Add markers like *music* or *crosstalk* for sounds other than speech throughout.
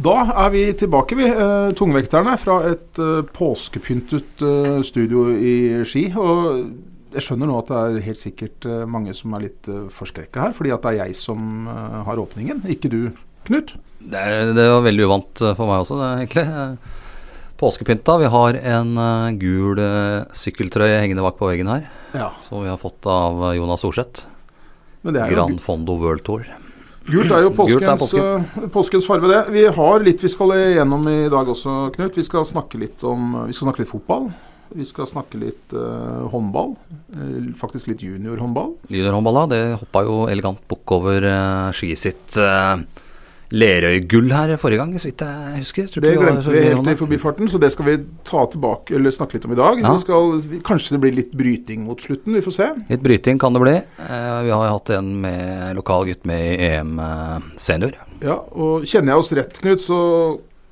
Da er vi tilbake, vi, eh, tungvekterne, fra et eh, påskepyntet eh, studio i Ski. Og jeg skjønner nå at det er helt sikkert eh, mange som er litt eh, forskrekka her, fordi at det er jeg som eh, har åpningen, ikke du, Knut. Det, det var veldig uvant eh, for meg også, det, egentlig. Påskepynta. Vi har en gul sykkeltrøye hengende bak på veggen her, Ja, som vi har fått av Jonas Orseth. Grand Fondo World Tour. Gult er jo påskens, er påskens, farge, farve, det. Vi har litt vi skal igjennom i dag også, Knut. Vi skal snakke litt om Vi skal snakke litt fotball. Vi skal snakke litt uh, håndball. Eh, faktisk litt juniorhåndball. Juniorhåndballa, det hoppa jo elegant bukk over uh, skiet sitt uh, Lerøy-gull her forrige gang, så vidt jeg husker. Tror Det glemte vi helt i forbifarten, så det skal vi ta tilbake, eller snakke litt om i dag. Ja. Vi skal, kanskje det blir litt bryting mot slutten, vi får se. Litt bryting kan det bli. Eh, vi har hatt en med lokal gutt med i EM eh, senior. Ja, og Kjenner jeg oss rett, Knut, så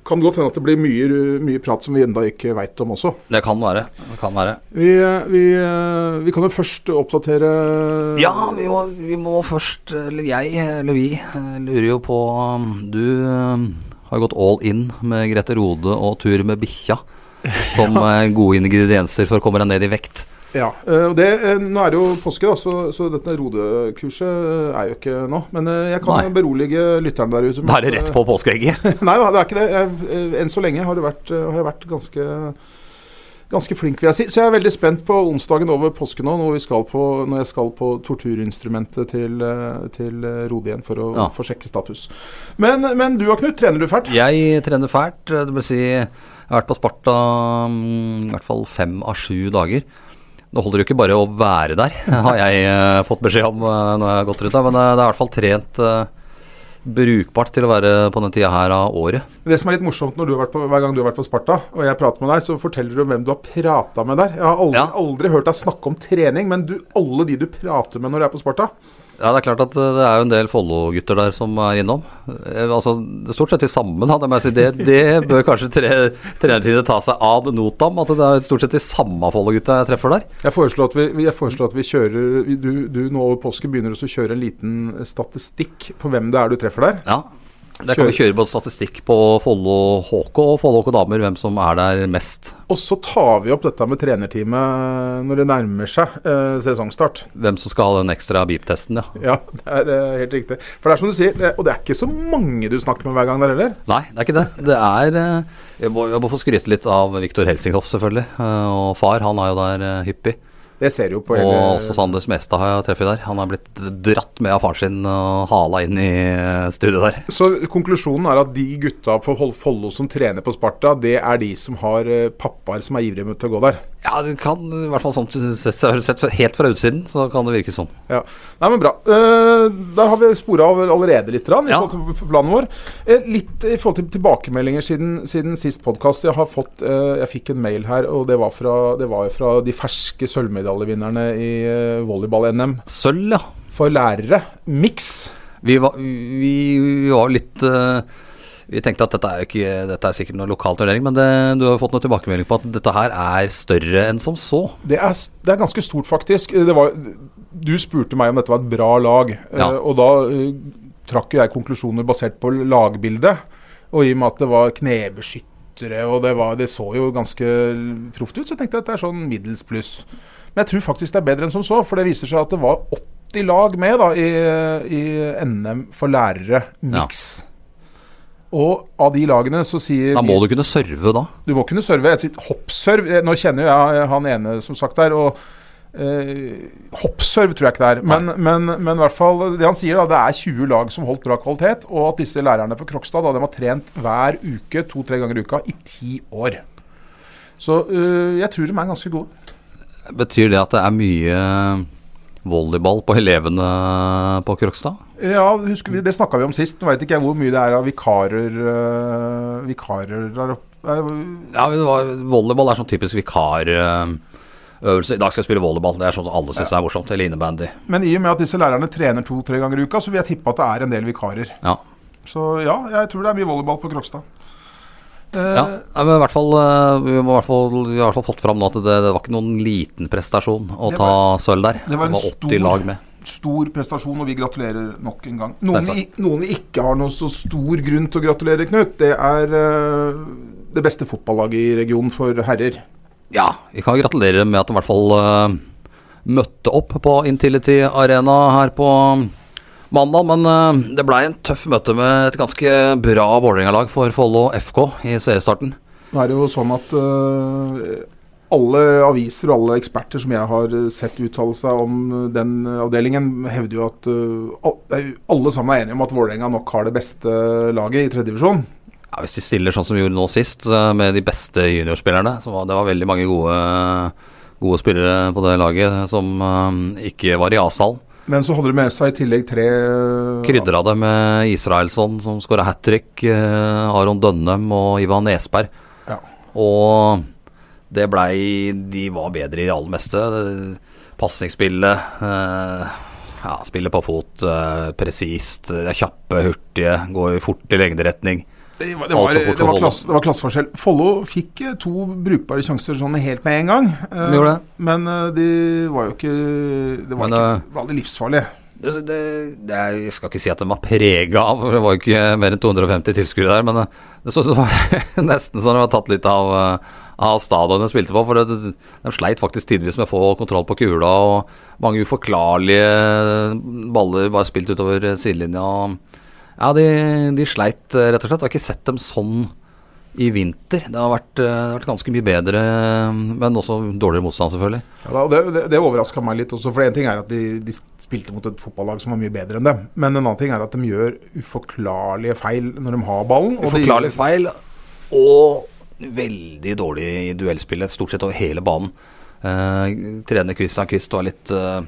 kan godt hende at det blir mye, mye prat som vi enda ikke veit om også. Det kan være. Det kan være. Vi, vi, vi kan jo først oppdatere Ja, vi må, vi må først, eller jeg, eller vi, lurer jo på um, Du um, har gått all in med Grete Rode og tur med bikkja som eh, *laughs* gode ingredienser for å komme deg ned i vekt. Ja, eh, det, eh, Nå er det jo påske, da, så, så dette Rode-kurset eh, er jo ikke nå. Men jeg kan Nei. berolige lytterne der ute. med Da er det rett på påskeegget. *laughs* Nei da, det er ikke det. Jeg, enn så lenge har, det vært, har jeg vært ganske Ganske flink, vil jeg si. Så jeg er veldig spent på onsdagen over påske nå, når, vi skal på, når jeg skal på torturinstrumentet til, til Rode igjen for å Ja. få sjekke status. Men, men du og Knut, trener du fælt? Jeg trener fælt. Det vil si, jeg har vært på Sparta mm, i hvert fall fem av sju dager. Det holder jo ikke bare å være der, *laughs* har jeg eh, fått beskjed om eh, når jeg har gått rundt der. Men eh, det er i hvert fall trent brukbart til å være på den tida her av året. Det som er litt morsomt når du har vært på, hver gang du har vært på Sparta, og jeg prater med deg, så forteller du om hvem du har prata med der. Jeg har aldri, Ja. aldri hørt deg snakke om trening, men du, alle de du prater med når du er på Sparta Ja, det er klart at eh, det er jo en del Follo-gutter der som er innom. Eh, Altså, det stort sett de samme, da. Det, si. det, det bør kanskje tre, trenerteamet ta seg ad notam. At det er stort sett de samme Follo-gutta jeg treffer der. Jeg foreslår at vi, jeg foreslår at vi kjører Du, du nå over påske begynner å kjøre en liten statistikk på hvem det er du treffer der. Ja, det kan vi kjøre både statistikk på Follo HK og Follo HK Damer, hvem som er der mest. Og så tar vi opp dette med trenerteamet når det nærmer seg eh, sesongstart. Hvem som skal ha den ekstra beep-testen, ja. Ja, det er eh, helt riktig. For det er som du sier, det, og det er ikke så mange du snakker med hver gang der heller. Nei, det er ikke det. Det er eh, Jeg må, jeg må få skryte litt av Viktor Helsinghoff, selvfølgelig. Eh, Og far, han er jo der eh, hyppig. Det ser jo på Og også Sander Smestad har jeg treffet der. Han er blitt dratt med av faren sin og hala inn i eh, studiet der. Så konklusjonen er at de gutta på Follo som trener på Sparta, det er de som har eh, pappaer som er ivrige til å gå der. Ja, det kan i hvert fall sånn sett, sett helt fra utsiden, så kan det virke sånn. Ja. Nei, men bra. Eh, da har vi spora av allerede litt rann, i Ja. forhold til planen vår. Eh, litt i forhold til tilbakemeldinger siden, siden sist podkast. Jeg har fått eh, Jeg fikk en mail her, og det var fra, det var fra de ferske sølvmedaljevinnerne i eh, volleyball-NM Sølv, ja. for lærere. Mix. Vi var, vi, vi var litt eh, Vi tenkte at dette er, ikke, dette er sikkert noe lokal turnering, men det, du har jo fått noen tilbakemelding på at dette her er større enn som så. Det er, det er ganske stort, faktisk. Det var, du spurte meg om dette var et bra lag, eh, Ja. og da eh, trakk jeg konklusjoner basert på lagbildet. Og i og med at det var knebeskyttere, og det, var, det så jo ganske proft ut, så tenkte jeg at det er sånn middels pluss. Men jeg tror faktisk det er bedre enn som så, for det viser seg at det var 80 lag med da, i, i NM for lærere, mix. Og av de lagene så sier Da må du kunne serve, da. du må kunne serve. Et hoppserv eh, Nå kjenner jo jeg han ene som sagt der, og eh, hoppserv tror jeg ikke det er. Men, men, men i hvert fall det han sier, da, det er 20 lag som holdt bra kvalitet, og at disse lærerne på Krokstad da, de har trent hver uke to-tre ganger i uka i ti år. Så eh, jeg tror de er ganske gode. Betyr det at det er mye volleyball på elevene på Krokstad? Ja, vi, Det snakka vi om sist. Veit ikke jeg hvor mye det er av vikarer, uh, vikarer der oppe Ja, var, Volleyball er sånn typisk vikarøvelse. I dag skal jeg spille volleyball. Det er sånn alle syns er morsomt. Eller innebandy. Men i og med at disse lærerne trener to-tre ganger i uka, så vil jeg tippe at det er en del vikarer. Ja. Så ja, jeg tror det er mye volleyball på Krokstad. Ja, men i hvert fall, eh, vi, i hvert fall, vi har i hvert fall fått fram nå at det, det var ikke noen liten prestasjon å var, ta var- sølv der. det var en 80 stor- lag med. Stor prestasjon, og vi gratulerer nok en gang. Noen vi, noen vi ikke har noe så stor grunn til å gratulere, Knut, det er uh, det beste fotballaget i regionen for herrer. Ja, vi kan gratulere med at de i hvert fall uh, møtte opp på Intility Arena her på mandag. Men eh, det blei en tøff møte med et ganske bra Vålerenga-lag for Follo FK i seriestarten. Nå er det jo sånn at uh, alle aviser og alle eksperter som jeg har sett uttale seg om den avdelingen, hevder jo at jo- alle sammen er enige om at Vålerenga nok har det beste laget i tredjedivisjon. Ja, hvis de stiller sånn som vi gjorde nå sist, med de beste juniorspillerne så var Det var veldig mange gode, gode spillere på det laget som uh, ikke var i A-salen. Men så holder de med seg i tillegg tre Krydra det med Israelsson, som skåra hat trick, eh, Aron Dønnem og Ivan Esberg. Ja. Og det blei De var bedre i det aller meste. Pasningsspillet, eh, ja, spillet på fot, eh, presist, eh, kjappe, hurtige, går fort i lengderetning. Det var, det, var, det, var klass, det var klasseforskjell. Follo fikk eh, to brukbare sjanser sånn helt med en gang. eh, De det. Men eh, de var jo ikke Det var Men, ikke eh, det var aldri livsfarlige. Det, det, det er, jeg skal ikke si at den var prega av, for det var jo ikke mer enn 250 tilskuere der, men det så ut som det var *laughs* nesten sånn det var tatt litt av, av stadionet de spilte på. For det, de sleit faktisk tidvis med å få kontroll på kula, og mange uforklarlige baller bare spilt utover sidelinja. Ja, de, de sleit eh, rett og slett. Jeg har ikke sett dem sånn i vinter. Det har vært, eh, det har vært ganske mye bedre, men også dårligere motstand, selvfølgelig. Ja, da, det det, det overraska meg litt også. For en ting er at de, de spilte mot et fotballag som var mye bedre enn dem. Men en annen ting er at de gjør uforklarlige feil når de har ballen. uforklarlige feil og veldig dårlig i duellspillet, stort sett over hele banen. Eh, trener Christian Quist var litt eh,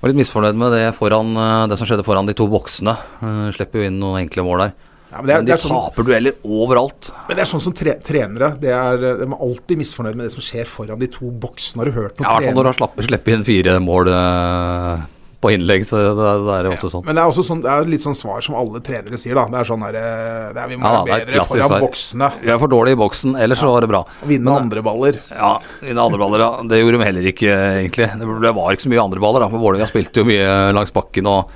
var litt misfornøyd med det, foran, eh, det som skjedde foran de to boksene. Uh, slipper jo inn noen enkle mål der. Ja, men, det er, Men de sånn, taper dueller overalt. men det er sånn som tre, trenere. Det er, de er alltid misfornøyd med det som skjer foran de to boksene. Har du hørt Ja, I hvert fall når slappet slipper inn fire mål eh, på innlegg, så det, da er ofte sånn. Men det er også sånn, det er litt sånn svar som alle trenere sier, da. Det er sånn der, eh, det er, Vi må Ja, være det bedre foran svar. boksene Vi er for dårlige i boksen, ellers så var det bra. vinne Men- andre baller. Ja, vinne andre baller, ja. Det gjorde de heller ikke, egentlig. Det det var ikke så mye andre baller, da. For Vålerenga spilte jo mye langs bakken og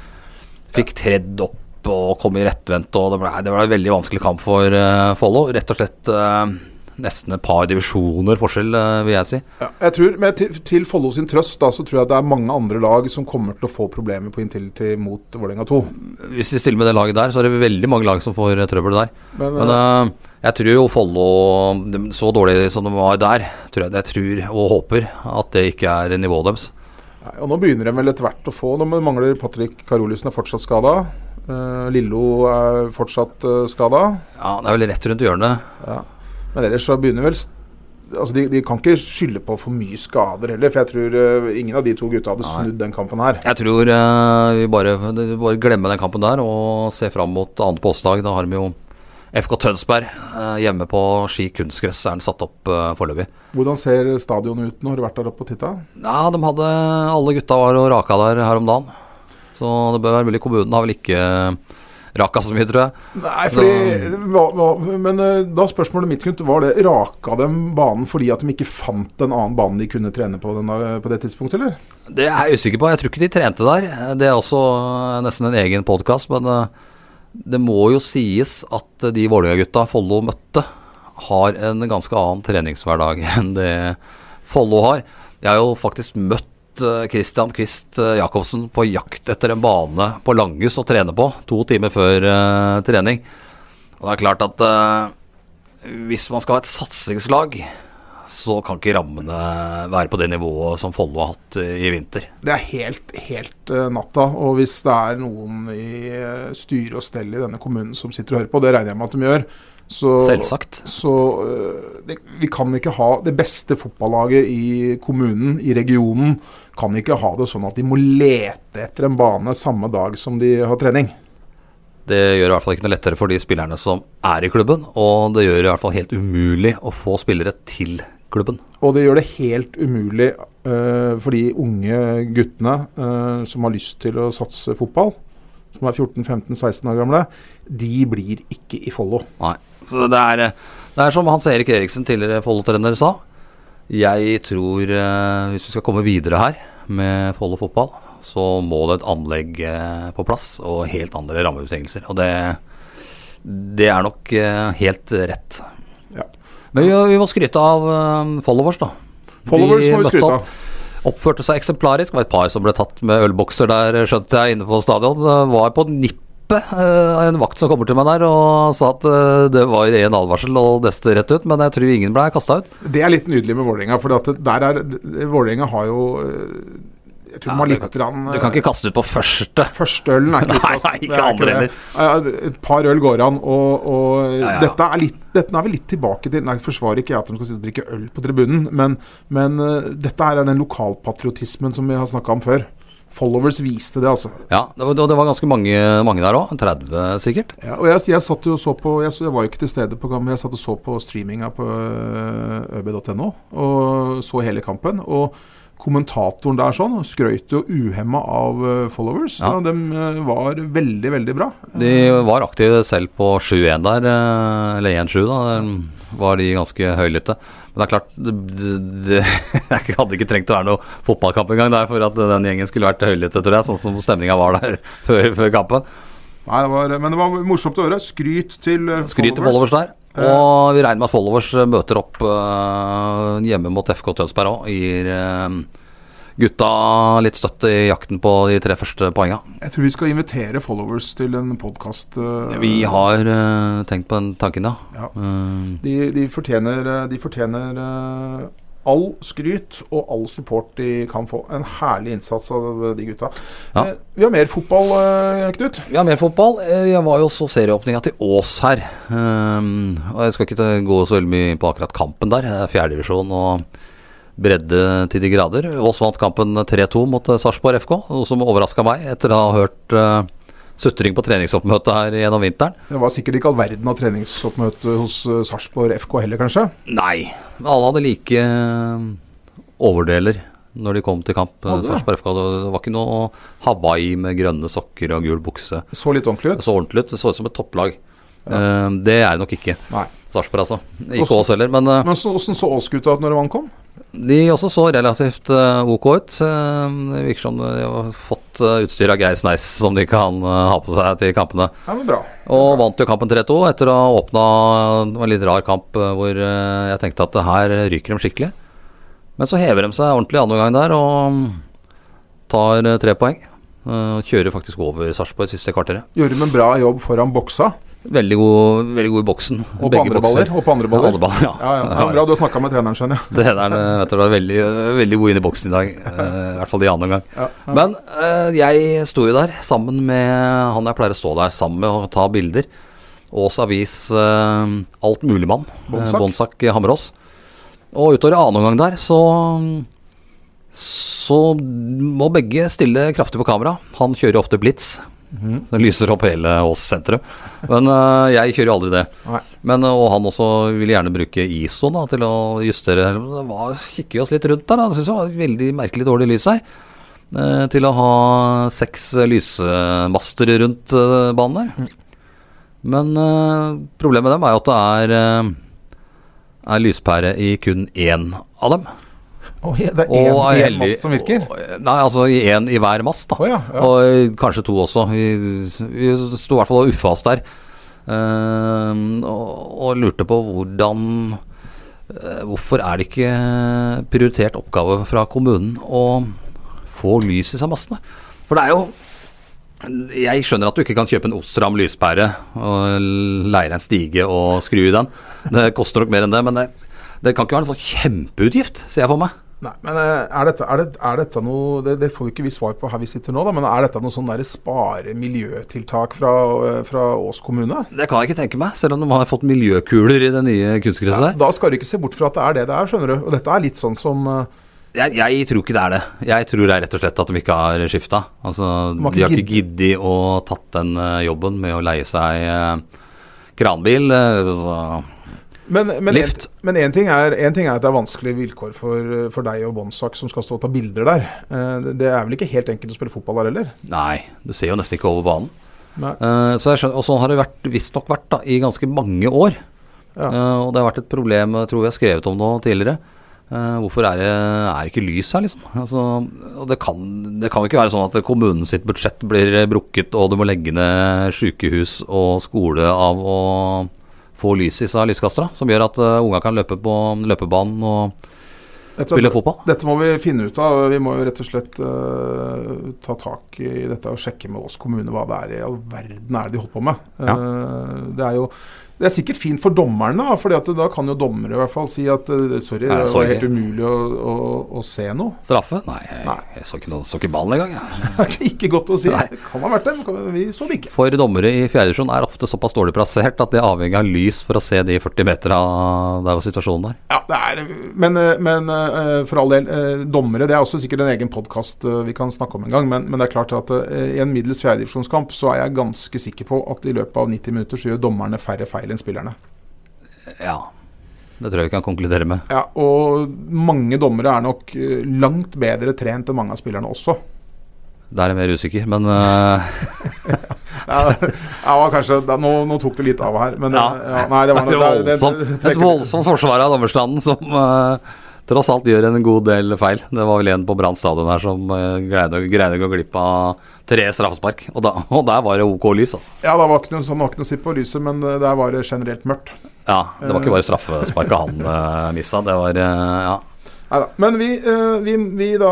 fikk tredd opp og kom i rettvendt. Og det ble, det ble en veldig vanskelig kamp for uh, Follo. Rett og slett eh, nesten et par divisjoner forskjell, eh, vil jeg si. Ja, jeg tror, men til, til Follo sin trøst da, så tror jeg det er mange andre lag som kommer til å få problemer på Intility mot Vålerenga 2. Hvis de stiller med det laget der, så er det veldig mange lag som får eh, trøbbel der. Men, Men eh, eh, jeg tror jo Follo, så dårlig som de var der, tror jeg, jeg tror og håper at det ikke er nivået deres. Nei, og Nå begynner de vel etter hvert å få Nå mangler Patrick Karoliussen er fortsatt skada. Lillo er fortsatt uh, skada. Ja, det er vel rett rundt hjørnet. Ja. Men ellers så begynner vel Altså de, de kan ikke skylde på for mye skader heller, for jeg tror uh, ingen av de to gutta hadde snudd den kampen her. Jeg tror uh, vi bare, bare glemmer den kampen der og ser fram mot annet påskedag. Da har vi jo FK Tønsberg uh, hjemme på Ski kunstgress er den satt opp foreløpig. Hvordan ser stadionet ut nå? Har du vært der oppe og titta? Ja, de hadde Alle gutta var og raka der her om dagen. Så det bør være mulig. Kommunen har vel ikke raka så mye, tror jeg. Nei, fordi hva, hva, Men eh, da spørsmålet mitt Knut, var det raka dem banen fordi at de ikke fant en annen bane de kunne trene på, den, på det tidspunktet, eller? Det er jeg usikker på. Jeg tror ikke de trente der. Det er også eh, nesten en egen podkast, men eh, det må jo sies at de Vålerenga-gutta Follo møtte, har en ganske annen treningshverdag *laughs* enn det Follo har. Jeg har jo faktisk møtt eh, Christian Quist eh, Jacobsen på jakt etter en bane på Langhus å trene på, to timer før uh, trening. Og det er klart at uh, hvis man skal ha et satsingslag, så kan ikke rammene være på det nivået som Follo har hatt eh, i vinter. Det er helt, helt eh, natta. Og hvis det er noen i styre og stell i denne kommunen som sitter og hører på, det regner jeg med at de gjør, så, Selvsagt. så eh, det, vi kan ikke ha det beste fotballaget i kommunen, i regionen, kan ikke ha det sånn at de må lete etter en bane samme dag som de har trening. Det gjør i hvert fall ikke noe lettere for de spillerne som er i klubben, og det gjør i hvert fall helt umulig å få spillere til klubben. Og det gjør det helt umulig uh, for de unge guttene uh, som har lyst til å satse fotball, som er 14-15-16 år gamle, de blir ikke i Follo. Nei. Så det er, det er som Hans Erik Eriksen, tidligere Follo-trener, sa. Jeg tror uh, hvis vi skal komme videre her med Follo fotball, så må det et anlegg eh, på plass og helt andre rammebetingelser. Og det, det er nok eh, helt rett. Ja. Men vi, vi, må skryte av followers, da. Followers må vi skryte av. Oppførte seg eksemplarisk. Det var et par som ble tatt med ølbokser der, skjønte jeg, inne på stadion. Det var på nippet en vakt som kommer til meg der og sa at det var en advarsel og neste rett ut, men jeg tror ingen ble kasta ut. Det er litt nydelig med Vålerenga, for Vålerenga har jo jeg tror ja, man litt du, kan, du kan ikke kaste ut på første. Første ølen er ikke *laughs* utkast. nei ikke andre heller. Et par øl går an, og, og ja, ja. Dette, er litt, dette er vi litt tilbake til Nei, forsvarer ikke jeg at de skal sitte og drikke øl på tribunen, men, men dette her er den lokalpatriotismen som vi har snakka om før. Followers viste det, altså. Ja, det var, det var ganske mange, mange der òg. 30 sikkert. Ja, og jeg, jeg, satt jo så på jeg, jeg, var jo ikke til stede på kampen, jeg satt og så på streaminga på øb.no og så hele kampen. og kommentatoren der sånn skrøt jo uhemma av uh, followers. Ja. De uh, var veldig, veldig bra. De var aktive selv på 7-1 der, eller 1-7, da. Var de ganske høylytte. Men det er klart, det, det, *laughs* jeg hadde ikke trengt å være noe fotballkamp engang der for at den gjengen skulle vært høylytte, tror jeg. Sånn som stemninga var der *laughs* før, før kampen. Nei, det var, men det var morsomt å høre. Skryt til followers. Skryt til followers der. Og vi regner med at followers møter opp hjemme mot FK Tønsberg òg. Uh, gutta litt støtte i jakten på de tre første poenga. Jeg tror vi skal invitere followers til en podkast. Uh, vi har tenkt på den tanken, ja. ja. De, de, fortjener, de fortjener all skryt og all support de kan få. En herlig innsats av de gutta. Ja. Eh, vi har mer fotball, eh, Knut? Vi har mer fotball. Eh, jeg var jo også serieåpninga til Ås her. Og Jeg skal ikke gå så veldig mye inn på akkurat kampen der. Er Fjerdedivisjon og bredde til de grader. Voss vant kampen 3-2 mot Sarpsborg FK, noe som overraska meg etter å ha hørt uh, sutring på treningsoppmøtet her gjennom vinteren. Det var sikkert ikke all verden av treningsoppmøte hos uh, Sarpsborg FK heller, kanskje? Nei, alle hadde like overdeler når de kom til kamp. Sarpsborg FK, Det var ikke noe Hawaii med grønne sokker og gul bukse. Så litt ordentlig ut? Så ordentlig ut, Det så ut som et topplag. Ja. Uh, det er det nok ikke. Sarpsborg, altså. Ikke Ås heller, men uh, Men Åssen så Ås-gutta ut når de ankom? De også så relativt uh, ok ut. Uh, det virker som de har fått uh, utstyr av Geir Sneis som de kan ha på seg til kampene. Ja, bra. Og vant jo kampen 3-2 etter å ha åpna en litt rar kamp hvor jeg tenkte at her ryker de skikkelig. Men så hever de seg ordentlig andre gang der og tar tre poeng. kjører faktisk over Sarpsborg siste kvarteret. Gjorde de en bra jobb foran boksa? Veldig god, veldig god i boksen. Og på andre baller? Og på andre baller. Ja, baller, ja. Ja, ja. ja, Bra du har snakka med treneren, skjønner jeg. Treneren vet du, var veldig, veldig god inn i boksen i dag. Uh, I hvert fall i andre gang. Men uh, jeg sto jo der sammen med han jeg pleier å stå der sammen med og ta bilder. Ås Avis uh, Alt Muligmann. Bonsak. Bonsak Hammerås. Og utover i annen omgang der så så må begge stille kraftig på kamera. Han kjører ofte blitz. Mm. Det lyser opp hele Ås senteret. Men uh, jeg kjører jo aldri det. Men, uh, og han også ville gjerne bruke ISO da, til å justere var, Kikker vi oss litt rundt der. Da. Jeg syns det var veldig merkelig dårlig lys her. Uh, til å ha seks lysmaster rundt banen der. Mm. Men problemet med dem er jo at det er, er lyspære i kun én av dem. Oh, det er én mast som virker? Nei, altså én i hver mast. da oh, ja, ja. Og kanskje to også. Vi, vi sto i hvert fall og uffa oss der. Uh, og, og, lurte på hvordan uh, Hvorfor er det ikke prioritert oppgave fra kommunen å få lys i seg mastene? For det er jo jeg skjønner at du ikke kan kjøpe en Osram lyspære og leie en stige og skru i den. Det koster nok mer enn det, men det, det kan ikke være en sånn kjempeutgift, ser jeg for meg. Nei, men eh, er dette, er det, er dette noe det, det, får jo ikke vi svar på her vi sitter nå, da, men er dette noe sånn spare miljøtiltak fra, eh, fra, Ås kommune? Det kan jeg ikke tenke meg, selv om de har fått miljøkuler i det nye kunstgresset. Ja, da skal du ikke se bort fra at det er det det er, skjønner du. Og dette er litt sånn som uh, Jeg, jeg tror ikke det er det. Jeg tror det er rett og slett at de ikke har skifta. Altså, De har ikke giddet å tatt den eh, jobben med å leie seg eh, kranbil. eh, så Men, men, en, men en, ting er, en ting er at det er vanskelige vilkår for, for deg og Bonsak som skal stå og ta bilder der. Eh, det- er vel ikke helt enkelt å spille fotball der heller? Nei, du ser jo nesten ikke over banen. Eh, så skjønner, og sånn har det vært, visstnok vært da, i ganske mange år. Ja. Uh, og det har vært et problem, jeg tror vi har skrevet om det tidligere. Uh, hvorfor er det er ikke lys her, liksom? Altså, og det kan, det kan jo ikke være sånn at kommunen sitt budsjett blir brukket, og du må legge ned sykehus og skole av å få lys i seg lyskastere, som gjør at uh, unga kan løpe på løpebanen og Dette, spille fotball. dette må vi finne ut av. Vi må jo rett og slett uh, ta tak i dette og sjekke med oss kommune hva det er i all verden er det de holder på med. Ja. Uh, det er jo det er sikkert fint for dommerne, at da kan jo dommere i hvert fall si at eh, sorry, Nei, det var helt umulig å, å, å se noe. Straffe? Nei, jeg, Nei. jeg så ikke, noe, så ikke ballen engang. *laughs* Det er ikke godt å si. Nei. Det kan ha vært det, men vi så det ikke. For dommere i fjerde divisjon er ofte såpass dårlig plassert at de er avhengig av lys for å se de 40 meterne der hvor situasjonen der. Ja, det er, men, eh, men eh, for all del, dommere det er også sikkert en egen podkast vi kan snakke om en gang. Men, men det er klart at i en middels fjerdedivisjonskamp så er jeg ganske sikker på at i løpet av 90 minutter så gjør dommerne færre feil enn spillerne. Ja, det tror jeg vi kan konkludere med. Ja, Og mange dommere er nok eh, langt bedre trent enn mange av spillerne også. Der er jeg mer usikker, men uh... *laughs* Ja, kanskje, da, nå, nå tok det litt av her, men Ja. eh, ja, Nei, det var noe *laughs* det- det- det- et voldsomt forsvar av dommerstanden som øh, tross alt gjør en god del feil. Det var vel en på Brann stadion her som øh, greide, greide å gå glipp av tre straffespark, og, da, *laughs* og der var det ok lys, altså. Ja, det var ikke noe, sånn, var ikke noe sipp på lyset, men eh, der var det generelt mørkt. Ja, det var ikke bare straffesparket han uh, missa, det var uh, ja. Neida. Men vi, eh, vi, vi, da,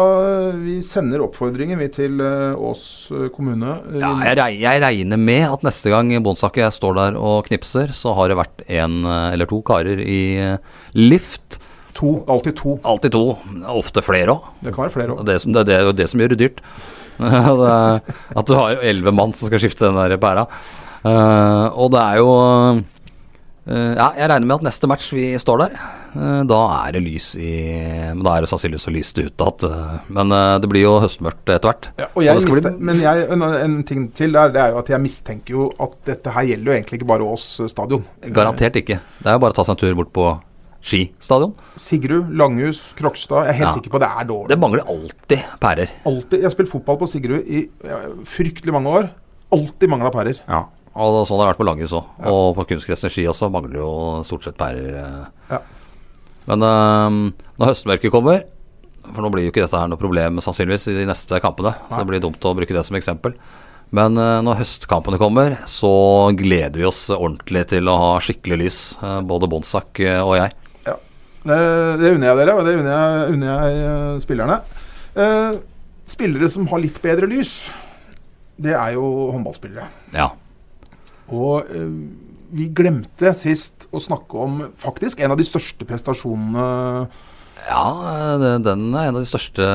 vi sender oppfordringen vi til eh, Ås eh, kommune. Eh, Ja, jeg, jeg regner med at neste gang Bonsakke jeg står der og knipser, så har det vært en eh, eller to karer i eh, lift. To, alltid to. Alltid to, ofte flere òg. Det kan være flere òg. Det, som- det, det er det som gjør det dyrt. *laughs* er- at du har elleve mann som skal skifte den der pæra. Eh, og det er jo eh, Ja, jeg regner med at neste match vi står der, eh, da er det lys i Men da er det sannsynligvis så lyst ute at eh, Men eh, det blir jo høstmørkt etter hvert. Ja, og jeg bli- men jeg, en, en ting til der, det er jo at jeg mistenker jo at dette her gjelder jo egentlig ikke bare Ås eh, stadion. Garantert ikke. Det er jo bare å ta seg en tur bort på skistadion. Sigrud, Langhus, Krokstad. Jeg er helt Ja. sikker på det er dårlig. Det mangler alltid pærer. Altid. jeg har spilt fotball på Sigrud i fryktelig mange år. Alltid mangla pærer. Og sånn har det vært på Langhus òg. Og på kunstgressende ski også mangler jo stort sett pærer. eh. Ja. Men øh, når høstmørket kommer, for nå blir jo ikke dette her noe problem sannsynligvis i de neste kampene, så det blir dumt å bruke det som eksempel. Men eh, når høstkampene kommer, så gleder vi oss ordentlig til å ha skikkelig lys, både Bonsak og jeg. Det, det unner jeg dere, og det unner jeg, unner jeg eh, spillerne. Eh, spillere som har litt bedre lys, det er jo håndballspillere. Ja. Og eh, vi glemte sist å snakke om faktisk en av de største prestasjonene Ja, eh, den er en av de største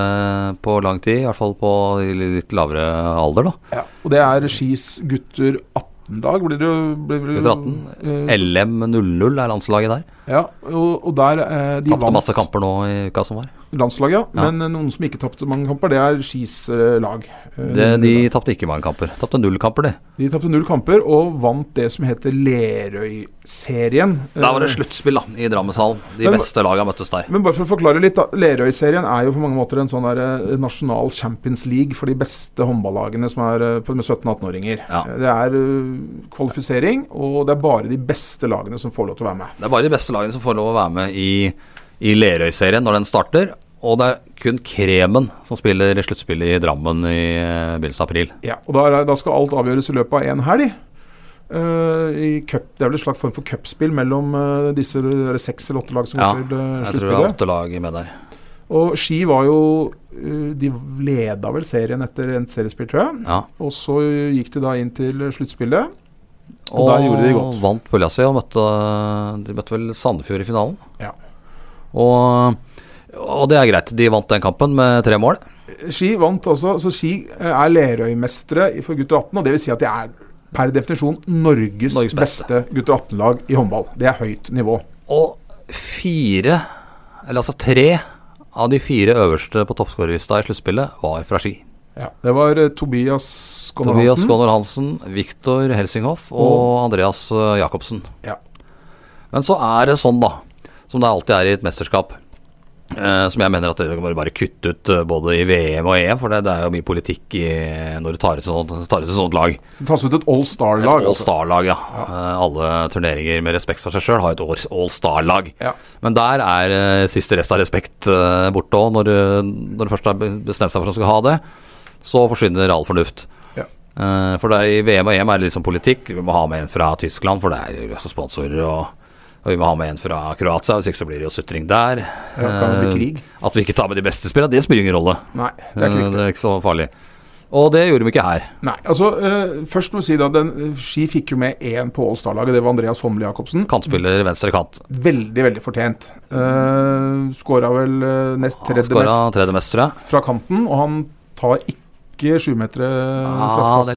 på lang tid, i hvert fall på litt lavere alder, da. ja, Og det er Skis gutter 18-lag. Blir det, blir det, Gutter 18. eh, LM00 er landslaget der. Ja, og, og der eh, De Tapte masse kamper nå i uka som var. Landslaget, ja. Ja. Men eh, noen som ikke tapte mange kamper, det er Skis eh, lag. Eh, Det, de tapte ikke mange kamper. Tapte null kamper, de. De tapte null kamper og vant det som heter Lerøy-serien. Da var det sluttspill i Drammenshallen. De Men- beste lagene møttes der. Men bare for å forklare litt. Lerøy-serien er jo på mange måter en sånn der nasjonal Champions League for de beste håndballagene som er på- med 17-18-åringer. Ja. Det er kvalifisering, og det er bare de beste lagene som får lov til å være med. Det er bare de beste lagene som får lov å være med i, i Lerøy-serien når den starter. Og det er kun Kremen som spiller sluttspillet i Drammen i eh, begynnelsen av april. Ja, og da, da skal alt avgjøres i løpet av én helg. Uh, i cup, det er vel en slags form for cupspill mellom uh, disse seks eller åtte lag som Ja, går til uh, Jeg tror det er sluttspillet. åtte lag med der. Og Ski var jo De leda vel serien etter en seriespill, tror jeg. Ja. Og så gikk de da inn til sluttspillet. Og Og, der gjorde de godt. Og vant Pølja si og møtte, de møtte vel Sandefjord i finalen. Ja. Og, og det er greit. De vant den kampen med tre mål. Ski vant også, så Ski eh, er Lerøy-mestere for gutter 18. Og det vil si at de er per definisjon Norges, Norges beste. beste gutter 18-lag i håndball. Det er høyt nivå. Og fire, eller altså tre, av de fire øverste på toppskårerlista i sluttspillet var fra Ski. Ja, det var eh, Tobias Skåner Tobias Hansen. Skåner Hansen, Viktor Helsinghoff og Andreas eh, Jacobsen. Ja. Men så er det sånn, da, som det alltid er i et mesterskap, Uh, som jeg mener at det kan bare kutte ut uh, både i VM og EM, for det, det er jo mye politikk i, når du tar ut et sånt, et sånt lag. Så det tas ut et all star-lag? Et All Star-lag, ja. Eh, alle turneringer med respekt for seg sjøl har et All- Star-lag. Ja. Men der er siste rest av respekt borte òg. Når, når du først har bestemt seg for at du skal ha det, så forsvinner all fornuft. Ja. For det i VM og EM er det liksom politikk. Vi må ha med en fra Tyskland, for det er jo også sponsorer. Og, og vi må ha med en fra Kroatia, hvis ikke så blir det jo sutring der. Ja, kan det bli Eh, krig? At vi ikke tar med de beste spillerne, det spiller ingen rolle. Nei, det er ikke Eh, det er ikke så farlig. Og det gjorde de ikke her. Nei, altså uh, Først må vi si da den, Ski fikk jo med én på All Star-laget. Det var Andreas Homle Jacobsen. Kantspiller venstre kant. Veldig, veldig fortjent. Uh, Skåra vel uh, nest tredje mest tredje mest, fra kanten, og han tar ikke sjumetere Ja, straffekast. det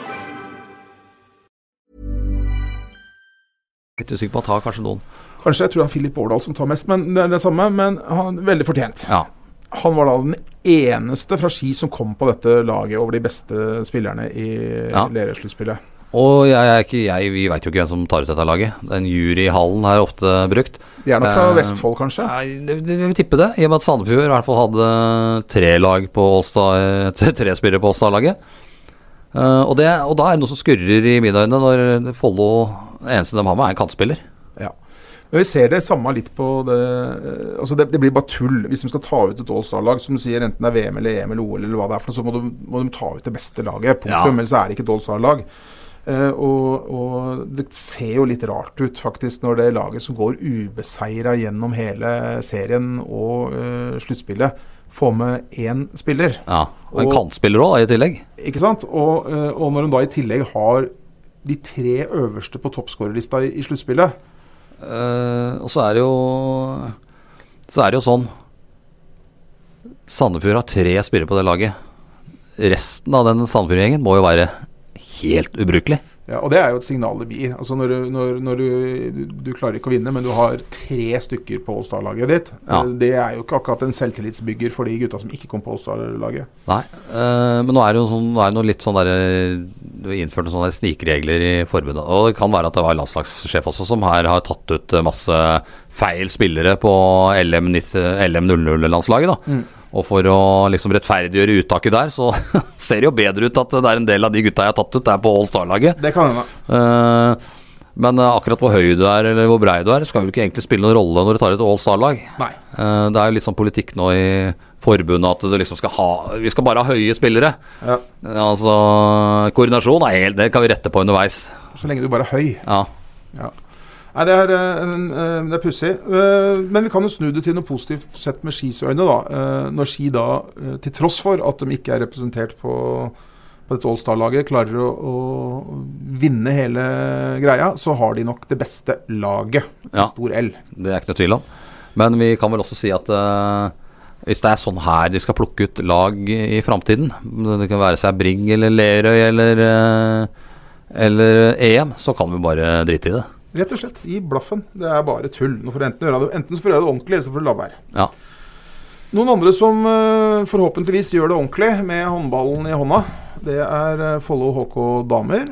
Litt sikker på at tar kanskje noen. Kanskje jeg tror det er Filip Årdal som tar mest, men det er det samme. Men han veldig fortjent. Ja. Han var da den eneste fra Ski som kom på dette laget over de beste spillerne i Ja. Lerøy-sluttspillet. Og jeg er ikke jeg, vi veit jo ikke hvem som tar ut dette laget. Den jury i hallen er ofte brukt. De er nok fra Eh, Vestfold, kanskje? Vi Jeg vil tippe det, i og med at Sandefjord i hvert fall hadde tre lag på Allstar, *laughs* tre spillere på Åstad-laget. Eh, og, og da er det noe som skurrer i mine øyne, når Follo det eneste de har med, er en kantspiller. Ja. Men vi ser det samme litt på det Altså det, det blir bare tull hvis de skal ta ut et All-Star-lag. Som du sier, enten det er VM eller EM eller OL eller hva det er, for så må de, må de ta ut det beste laget. Punktum. Ja. Ellers er det ikke et All-Star-lag. Uh, og, og det ser jo litt rart ut, faktisk, når det laget som går ubeseira gjennom hele serien og uh, sluttspillet, får med én spiller. Ja, Og en Og- kantspiller òg, i tillegg. Ikke sant? Og, uh, og når de da i tillegg har de tre øverste på toppskårerlista i, i sluttspillet Uh, og så er det jo Så er det jo sånn Sandefjord har tre spillere på det laget. Resten av den Sandefjord-gjengen må jo være helt ubrukelig. Ja, og det er jo et signal det blir. Altså når, du, når, når du, du, du klarer ikke å vinne, men du har tre stykker på All-Star-laget ditt. Ja. Eh, Det er jo ikke akkurat en selvtillitsbygger for de gutta som ikke kom på All-Star-laget. Nei, øh, men nå er det jo sånn, er noe litt sånn der, Du innførte innført noen sånne snikregler i forbundet. Og det kan være at det var landslagssjef også som her har tatt ut eh, masse feil spillere på LM, 90 LM00-landslaget. Og for å liksom rettferdiggjøre uttaket der, så *laughs* ser det jo bedre ut at det er en del av de gutta jeg har tatt ut, er på All Star-laget. Det kan hende. Eh, men eh, akkurat hvor høy du er eller hvor brei du er, skal vel ikke egentlig spille noen rolle når du tar et All Star-lag. Eh, det er jo litt sånn politikk nå i forbundet at du liksom skal ha Vi skal bare ha høye spillere. Ja. Altså Koordinasjon er helt Det kan vi rette på underveis. Så lenge du bare er høy. Ja. Ja. Nei, det er, eh, eh, det er pussig. Eh, Men vi kan jo snu det til noe positivt sett med Skis øyne. da. Når Ski da, til tross for at de ikke er representert på, på dette All-Star-laget, klarer å, å vinne hele greia, så har de nok det beste laget. Ja. Stor L. Det er ikke noe tvil om. Men vi kan vel også si at uh, hvis det er sånn her de skal plukke ut lag i framtiden, det kan være seg Bring eller Lerøy eller, eh, eller EM, så kan vi bare drite i det. Rett og slett. Gi blaffen. Det er bare tull. Nå får du enten, gjøre det, enten så får du gjøre det ordentlig, eller så får du la være. Ja. Noen andre som eh, forhåpentligvis gjør det ordentlig med håndballen i hånda, det er uh, Follo HK damer.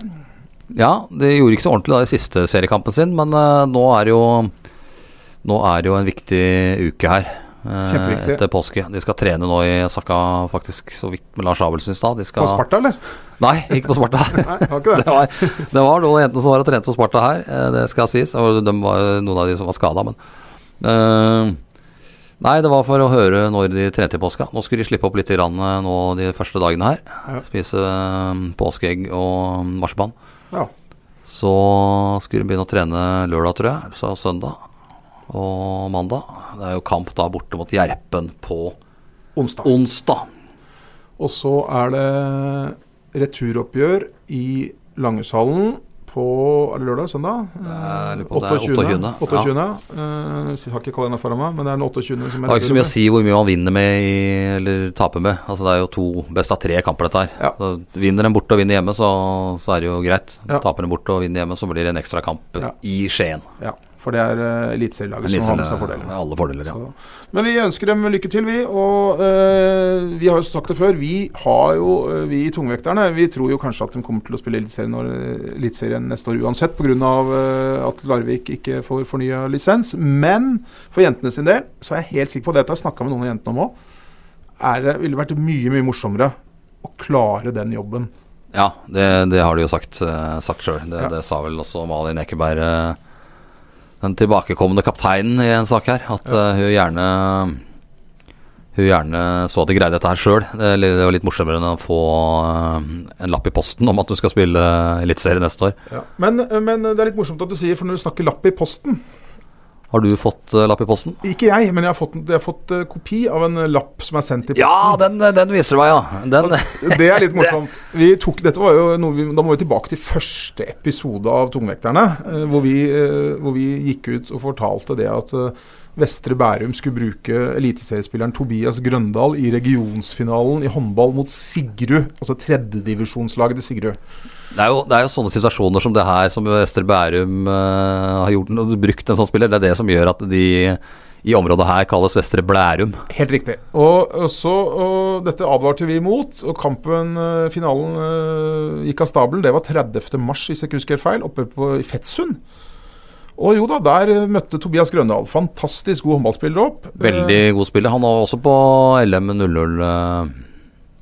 Ja, de gjorde ikke så ordentlig da i siste seriekampen sin, men eh, nå er det jo Nå er det jo en viktig uke her. Eh, Kjempeviktig. Etter påske. De skal trene nå i Sakka, faktisk, så vidt med Lars Abelsen i stad. Skal På Sparta, eller? Nei, ikke på Sparta. Nei, ikke det. *laughs* det, var, det var noen jenter som var og trente på Sparta her, eh, det skal sies. Og de var noen av de som var skada, men eh, Nei, det var for å høre når de trente i påska. Nå skulle de slippe opp litt grann, nå de første dagene her. Ja. Spise påskeegg og marsipan. Ja. Så skulle de begynne å trene lørdag, tror jeg. Så søndag og mandag. Det er jo kamp da borte mot Gjerpen på Onsdag. onsdag. Og så er det returoppgjør i Langhushallen på er det lørdag? Søndag? Det på 28. det er 28. 28. Uh, jeg har ikke kalenderen foran meg, men det er den 28. som Det har ikke så mye å si hvor mye man vinner med i, eller taper med. Altså Det er jo to best av tre kamper, dette her. Ja. Så Vinner en borte og vinner hjemme, så, så er det jo greit. Ja. Taper en borte og vinner hjemme, så blir det en ekstra kamp Ja. i Skien. Ja, for det er uh, eliteserielaget som har med seg fordelene. Alle fordeler, ja. Så. Men vi ønsker dem lykke til, vi. Og uh, vi har jo sagt det før, vi har jo, uh, vi i tungvekterne, vi tror jo kanskje at de kommer til å spille Eliteserien neste år uansett, pga. Uh, at Larvik ikke får fornya lisens. Men for jentene sin del, så er jeg helt sikker på dette, jeg snakka med noen av jentene om òg, det ville vært mye, mye morsommere å klare den jobben. Ja, det, det har de jo sagt, uh, sagt sjøl. Det, Ja. det sa vel også Malin Ekeberg, eh, den tilbakekomne kapteinen i en sak her, at ja. hun gjerne hun gjerne så at de greide dette her sjøl. Det var litt morsommere enn å få eh, en lapp i posten om at du skal spille Eliteserie neste år. Men, men det er litt morsomt at du sier, for når du snakker lapp i posten Har du fått eh, lapp i posten? Ikke jeg, men jeg har fått, jeg har fått eh, kopi av en lapp som er sendt i posten. Ja, den, den viser du meg, ja. Den, Det er litt *laughs* morsomt. Vi tok, dette var jo noe vi, da må vi tilbake til første episode av Tungvekterne, eh, hvor, vi, eh, hvor vi gikk ut og fortalte det at eh, Vestre Bærum skulle bruke eliteseriespilleren Tobias Grøndal i regionsfinalen i håndball mot Sigrud, altså tredjedivisjonslaget til Sigrud. Det er, jo, det er jo sånne situasjoner som det her som Ester Bærum uh, har gjort, og brukt en sånn spiller. Det er det som gjør at de i området her kalles Vestre Blærum. Helt riktig. Og, så, og dette advarte vi imot, og kampen, eh, finalen, eh, gikk av stabelen. Det var 30. mars, hvis jeg ikke husker helt feil, oppe på, i Fettsund. Og jo da, der møtte Tobias Grøndal. Fantastisk god håndballspiller opp. Veldig god spiller. Han var også på LM00-laget.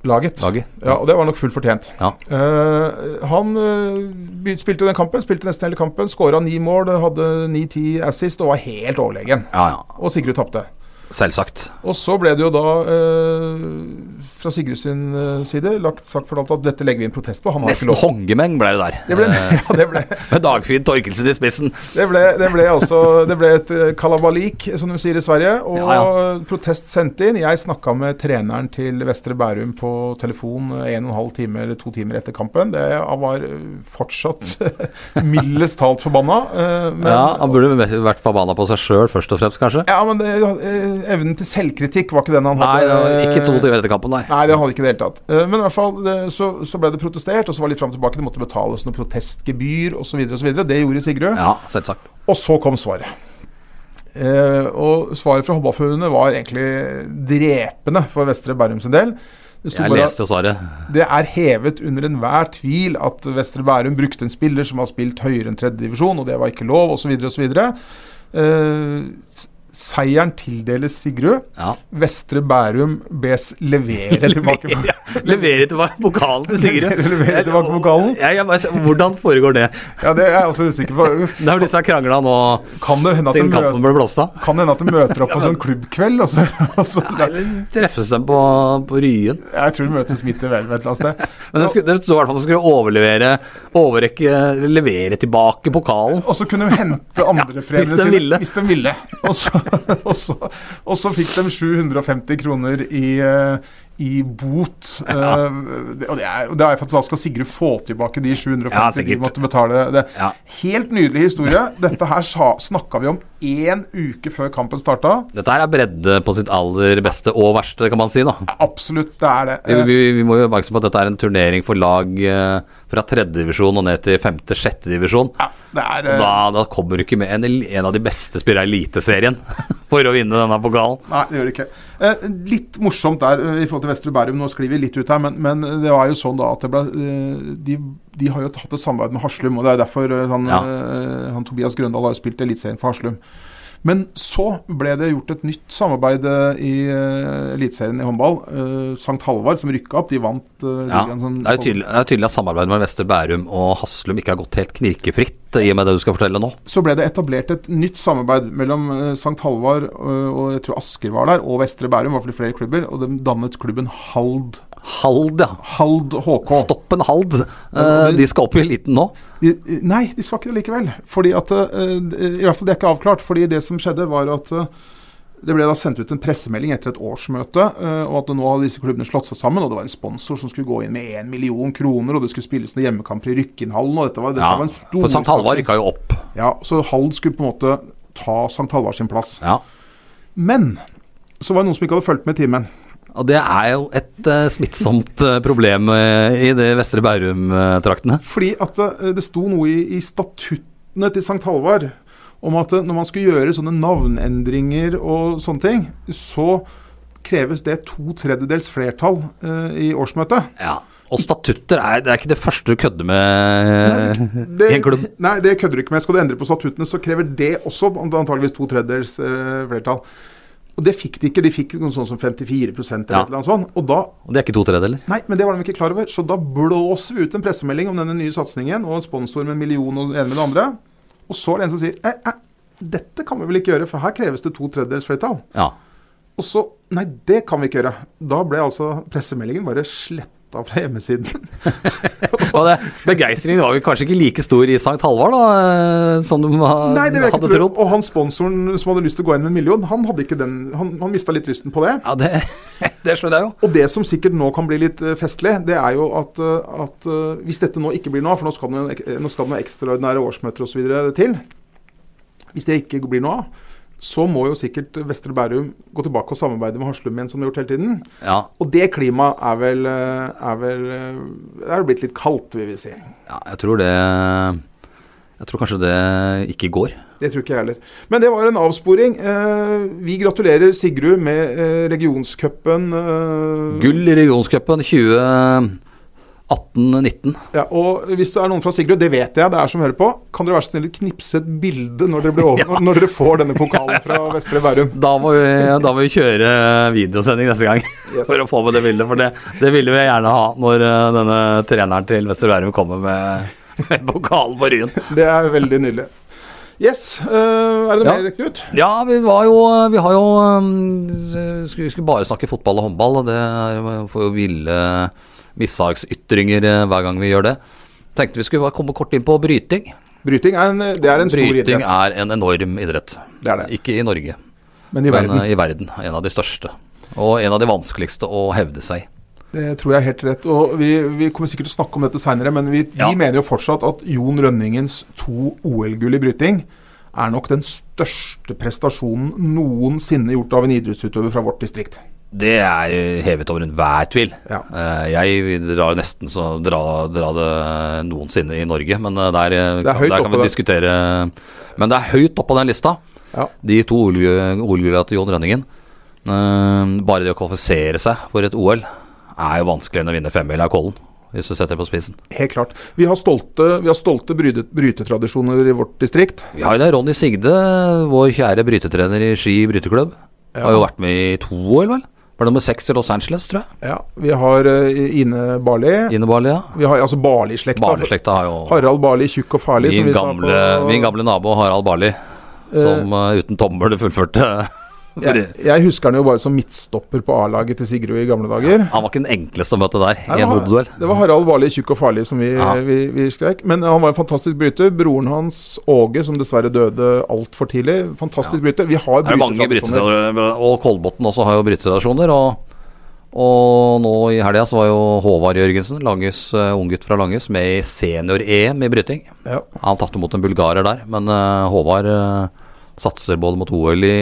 Eh, laget. Ja, og det var nok fullt fortjent. Ja. Uh, han uh, spilte den kampen, spilte nesten hele kampen, skåra ni mål, hadde ni-ti assist og var helt overlegen. ja, ja. Og Sigrid tapte. Selvsagt. Og så ble det jo da, eh, fra Sigrid sin eh, side, lagt sagt for alt at dette legger vi inn protest på. Han har Nesten hongemeng ble det der. Det ble, Eh, *laughs* ja, det ble, *laughs* Med Dagfinn Torkelsen i spissen. det ble, det ble også Det ble et eh, kalabalik, som de sier i Sverige. Og Ja, protest sendt inn. Jeg snakka med treneren til Vestre Bærum på telefon en og en halv time eller to timer etter kampen. Det var fortsatt *laughs* mildest talt forbanna. men- Ja, Han burde vært forbanna på seg sjøl først og fremst, kanskje. Ja, men det, evnen til selvkritikk var ikke den han hadde. Nei, ikke to timer etter kampen, nei. Nei, det hadde ikke det hele tatt. Eh, Men i hvert fall så, så ble det protestert, og så var det litt fram og tilbake. Det måtte betales noe protestgebyr osv. osv. Det gjorde Sigrud. Ja, selvsagt. Og så kom svaret. Eh, og svaret fra Håndballforbundet var egentlig drepende for Vestre Bærum sin del. Jeg bare, leste svaret. det er hevet under enhver tvil at Vestre Bærum brukte en spiller som har spilt høyere enn tredje divisjon, og det var ikke lov, osv. osv. Eh, s- seieren tildeles Sigrud. Ja. Vestre Bærum bes levere *laughs* tilbake. Levere tilbake pokalen til Sigrud. *laughs* Levere tilbake pokalen? Ja, jeg bare, hvordan foregår det? Ja, det er jeg også usikker på. Det er vel disse krangla nå Kan det hende siden kampen ble blåst av? kan det hende at de møter opp på sånn klubbkveld? Og så, og så, Eller treffes dem på, på Ryen? jeg tror de møtes midt i verden et eller annet sted. *laughs* Men det, skulle, det i hvert fall at de skulle overlevere Overrekke Levere tilbake pokalen. Og så kunne de hente hvis de sine ville. hvis de ville. Og så, *laughs* og, så, og så fikk de 750 kroner i, eh, i bot. *laughs* Eh, det, og det er, det er for at da skal Sigrid få tilbake de 750 Ja, de måtte betale. Det. Ja. Helt nydelig historie. *laughs* Dette her snakka vi om én uke før kampen starta. Dette her er bredde på sitt aller beste og verste, kan man si. da Absolutt, det er det. Vi, vi, vi må jo være på at dette er en turnering for lag uh, fra tredjedivisjon og ned til femte-sjette divisjon. Ja, det er, Og eh, Da, da kommer du ikke med en, en av de beste spillerne i Eliteserien *laughs* for å vinne denne pokalen. Nei, det gjør det ikke. Eh, litt morsomt der eh, i forhold til Vestre Bærum, nå sklir vi litt ut her, men, men det var jo sånn da at det ble eh, de, de har jo hatt et samarbeid med Haslum, og det er derfor han, Ja. han Tobias Grøndal har jo spilt Eliteserien for Haslum. Men så ble det gjort et nytt samarbeid eh, i uh, Eliteserien i håndball. Uh, Sankt Halvard, som rykka opp, de vant uh, Ja, det er tydelig, det er tydelig at samarbeidet med Vester Bærum og Haslum ikke har gått helt knirkefritt, i og med det du skal fortelle nå. Så ble det etablert et nytt samarbeid mellom uh, Sankt Halvard og jeg tror Asker var der, og Vestre Bærum, i hvert fall flere klubber, og de dannet klubben Hald. Hald, ja. Hald HK. Stoppen Hald. Eh, de skal opp i eliten nå. De, nei, de skal ikke det likevel. Fordi at eh, I hvert fall det er ikke avklart. Fordi det som skjedde, var at Det ble da sendt ut en pressemelding etter et årsmøte, eh, og at nå hadde disse klubbene slått seg sammen. Og det var en sponsor som skulle gå inn med 1 million kroner, og det skulle spilles noen hjemmekamper i Rykkinhallen. og dette var, dette Ja, var en stor for St. Halvard rykka jo opp. Ja, Så Hald skulle på en måte ta St. Halvard sin plass. Ja. Men så var det noen som ikke hadde fulgt med i timen. Og det er jo et uh, smittsomt eh, problem uh, i de Vestre Bærum-traktene. Fordi at uh, det sto noe i, i statuttene til St. Halvard om at når man skulle gjøre sånne navnendringer og sånne ting, så kreves det to tredjedels flertall i årsmøtet. Ja. Og statutter er, det er ikke det første du kødder med Det, i en klubb. Nei, det kødder du ikke med. Skal du endre på statuttene, så krever det også antageligvis to tredjedels flertall. Og det fikk de ikke. De fikk noe sånt som 54 eller Ja. eller sånt. Og da Og det er ikke to tredjedeler. Nei, men det var de ikke klar over. Så da blåser vi ut en pressemelding om denne nye satsingen, og en sponsor med en million og det ene med det andre. Og så er det en som sier eh, eh, dette kan vi vel ikke gjøre, for her kreves det to tredjedels flertall. Ja. Og så Nei, det kan vi ikke gjøre. Da ble altså pressemeldingen bare sletta fra hjemmesiden. *laughs* Og begeistringen var jo kanskje ikke like stor i St. Halvard da, eh, som du Nei, det hadde trodd. Og han sponsoren som hadde lyst til å gå inn med en million, han hadde ikke den Han, han mista litt lysten på det. Ja, det, *laughs* det skjønner jeg jo. Og det som sikkert nå kan bli litt eh, festlig, det er jo at, eh, at hvis dette nå ikke blir noe av, for nå skal det noen ekstraordinære årsmøter osv. til Hvis det ikke blir noe av, så må jo sikkert Vestre Bærum gå tilbake og samarbeide med Haslum igjen, som de har gjort hele tiden. Ja, Og det klimaet er vel, eh, er vel eh, Det er blitt litt kaldt, vil vi si. ja, jeg tror det Jeg tror kanskje det ikke går. Det tror ikke jeg heller. Men det var en avsporing. Eh, vi gratulerer Sigrud med eh, regionscupen. Gull i regionscupen 2018-19. Ja, og hvis det er noen fra Sigrud, det vet jeg, det er som hører på, kan dere være så snill knipse et bilde når dere, blir over, *laughs* når dere får denne pokalen fra Vestre Bærum? Da må, vi, da må vi kjøre videosending neste gang Yes. *laughs* for å få med det bildet. For det, det ville vi gjerne ha når eh, denne treneren til Vestre Bærum kommer med, *laughs* med pokalen på Ryen. Det er veldig nydelig. Yes. Uh, er det Ja. mer, Knut? Ja, vi var jo Vi har jo um, skulle, skulle bare snakke fotball og håndball, og det får jo ville mishagsytringer eh, hver gang vi gjør det. Tenkte vi skulle bare komme kort inn på bryting. Bryting er en, det er en stor Bryting idrett. er en enorm idrett. Det er det. Ikke i Norge, Men i verden. Men i verden. En av de største. Og en av de vanskeligste å hevde seg. Det tror jeg er helt rett. Og vi, vi kommer sikkert til å snakke om dette seinere, men vi, Ja. vi mener jo fortsatt at Jon Rønningens to OL-gull i bryting er nok den største prestasjonen noensinne gjort av en idrettsutøver fra vårt distrikt. Det er hevet over enhver tvil. Ja. Eh, Jeg drar nesten så dra, dra det noensinne i Norge, men eh, der, eh, Det er der kan vi diskutere Men det er høyt oppe på den lista, Ja. de to OL-gulla til Jon Rønningen. Bare det å kvalifisere seg for et OL er jo vanskeligere enn å vinne femmil av Kollen, hvis du setter det på spissen. Helt klart. Vi har stolte, vi har stolte bryte, brytetradisjoner i vårt distrikt. Vi har er det Ronny Sigde, vår kjære brytetrener i Ski bryteklubb. Har jo vært med i to OL, vel? Var nummer seks i Los Angeles, tror jeg. Ja, vi har uh, Ine Barli. Ine Barli, ja. Vi har altså Barli-slekta. Barneslekta har jo Harald Barli, tjukk og farlig. som Min gamle, min gamle nabo Harald Barli, som uh, uten tommel fullførte jeg, jeg husker han jo bare som midtstopper på A-laget til Sigrud i gamle dager. Han var ikke den enkleste å møte der i en hodeduell. Det var Harald Barli, tjukk og farlig, som vi, Ja. vi, vi skrek. Men han var en fantastisk bryter. Broren hans, Åge, som dessverre døde altfor tidlig. Fantastisk bryter. Vi har er brytetradisjoner. brytetradisjoner, og Kolbotn også har jo brytetradisjoner. Og, og nå i helga så var jo Håvard Jørgensen, Langes, uh, unggutt fra Langes, med i senior-EM i bryting. Ja. Han tapte mot en bulgarer der, men uh, Håvard uh, satser både mot OL i,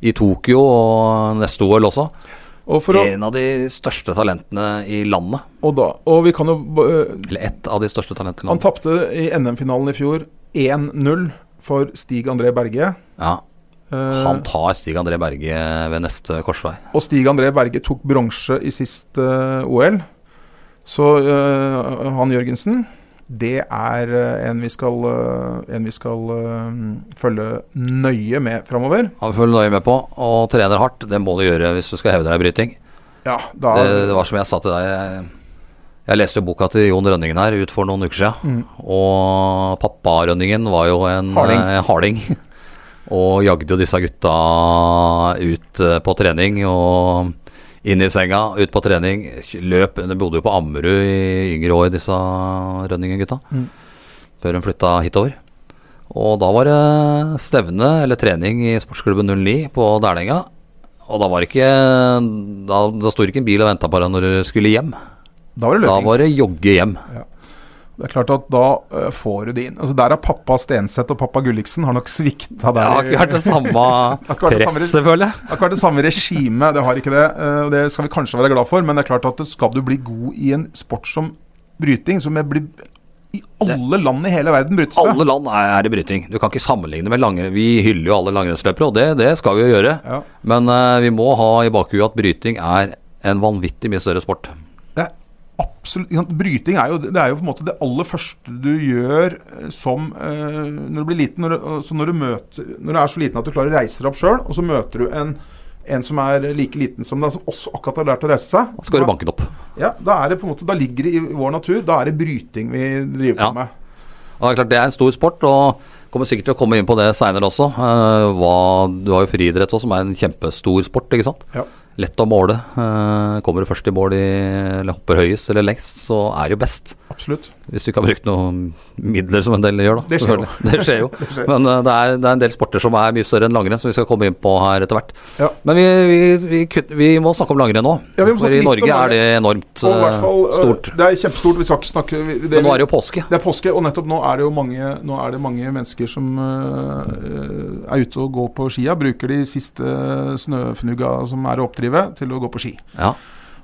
i Tokyo og neste OL også. Og, å, En av de største talentene i landet. og, da, og vi kan jo Eller ett av de største talentene i landet. Han tapte i NM-finalen i fjor 1-0 for Stig André Berge. Ja, han tar Stig André Berge ved neste korsvei. Og Stig André Berge tok bronse i sist uh, OL. Så uh, han Jørgensen, det er eh, en vi skal, eh, en vi skal eh, følge nøye med framover. vi følger nøye med på, og trener hardt. Det må du gjøre hvis du skal hevde deg i bryting. Ja, da Det, det var som jeg sa til deg jeg, jeg leste jo boka til Jon Rønningen her ut for noen uker siden. Og pappa Rønningen var jo en Harding. eh, harding. *laughs* Og jagde jo disse gutta ut eh, på trening og inn i senga, ut på trening. Løp De bodde jo på Ammerud i yngre år, disse Rønningen-gutta. Mm. Før de flytta hitover. Og da var det stevne eller trening i sportsklubben 09 på Dælenga. Og da var det ikke Da, da sto det ikke en bil og venta på deg når du skulle hjem. Da var det Da var det jogge hjem. Det er klart at da øh, får du det inn. Altså Der har pappa Stenseth og pappa Gulliksen har nok svikta der. har det samme *laughs* ikke vært det samme presset, føler jeg. Det har ikke vært det samme regimet, det har ikke det. eh, det skal vi kanskje være glad for, men det er klart at skal du bli god i en sport som bryting, som blir i alle land i hele verden brytes det. Alle land er, er i bryting. Du kan ikke sammenligne med langrenn. Vi hyller jo alle langrennsløpere, og det, det skal vi jo gjøre. Ja. Men uh, vi må ha i bakhuet at bryting er en vanvittig mye større sport. Absolutt Bryting er jo, det er jo på en måte det aller første du gjør eh, som eh, når du blir liten. Når, du- så når, du møter, når du er så liten at du klarer å reise deg opp sjøl, og så møter du en, en som er like liten som deg, som også akkurat har lært å reise seg. Da skal du banke opp. Ja, da, er det på en måte, da ligger det i vår natur. Da er det bryting vi driver Ja. med. Ja, det er klart det er en stor sport, og kommer sikkert til å komme inn på det seinere også. Eh, hva, du har jo friidrett også, som er en kjempestor sport, ikke sant. Ja. Lett å måle. Eh, kommer du først i mål i, eller hopper høyest eller lengst, så er det jo best. Absolutt. Hvis du ikke har brukt noen midler, som en del gjør, da. Det skjer jo. Det skjer jo. *laughs* skjer. Men uh, det, er, det er en del sporter som er mye større enn langrenn, som vi skal komme inn på her etter hvert. Ja. Men vi, vi, vi, kutt- vi må snakke om langrenn nå. Ja, vi må For i Norge er det enormt Og eh, fall, øh, stort. Det er kjempestort. Vi skal ikke snakke det, Men nå er det jo påske. Det er påske, og nettopp nå er det jo mange, nå er det mange mennesker som uh, er ute og går på skia. Bruker de siste snøfnugga som er å oppdrive, til å gå på ski. Ja.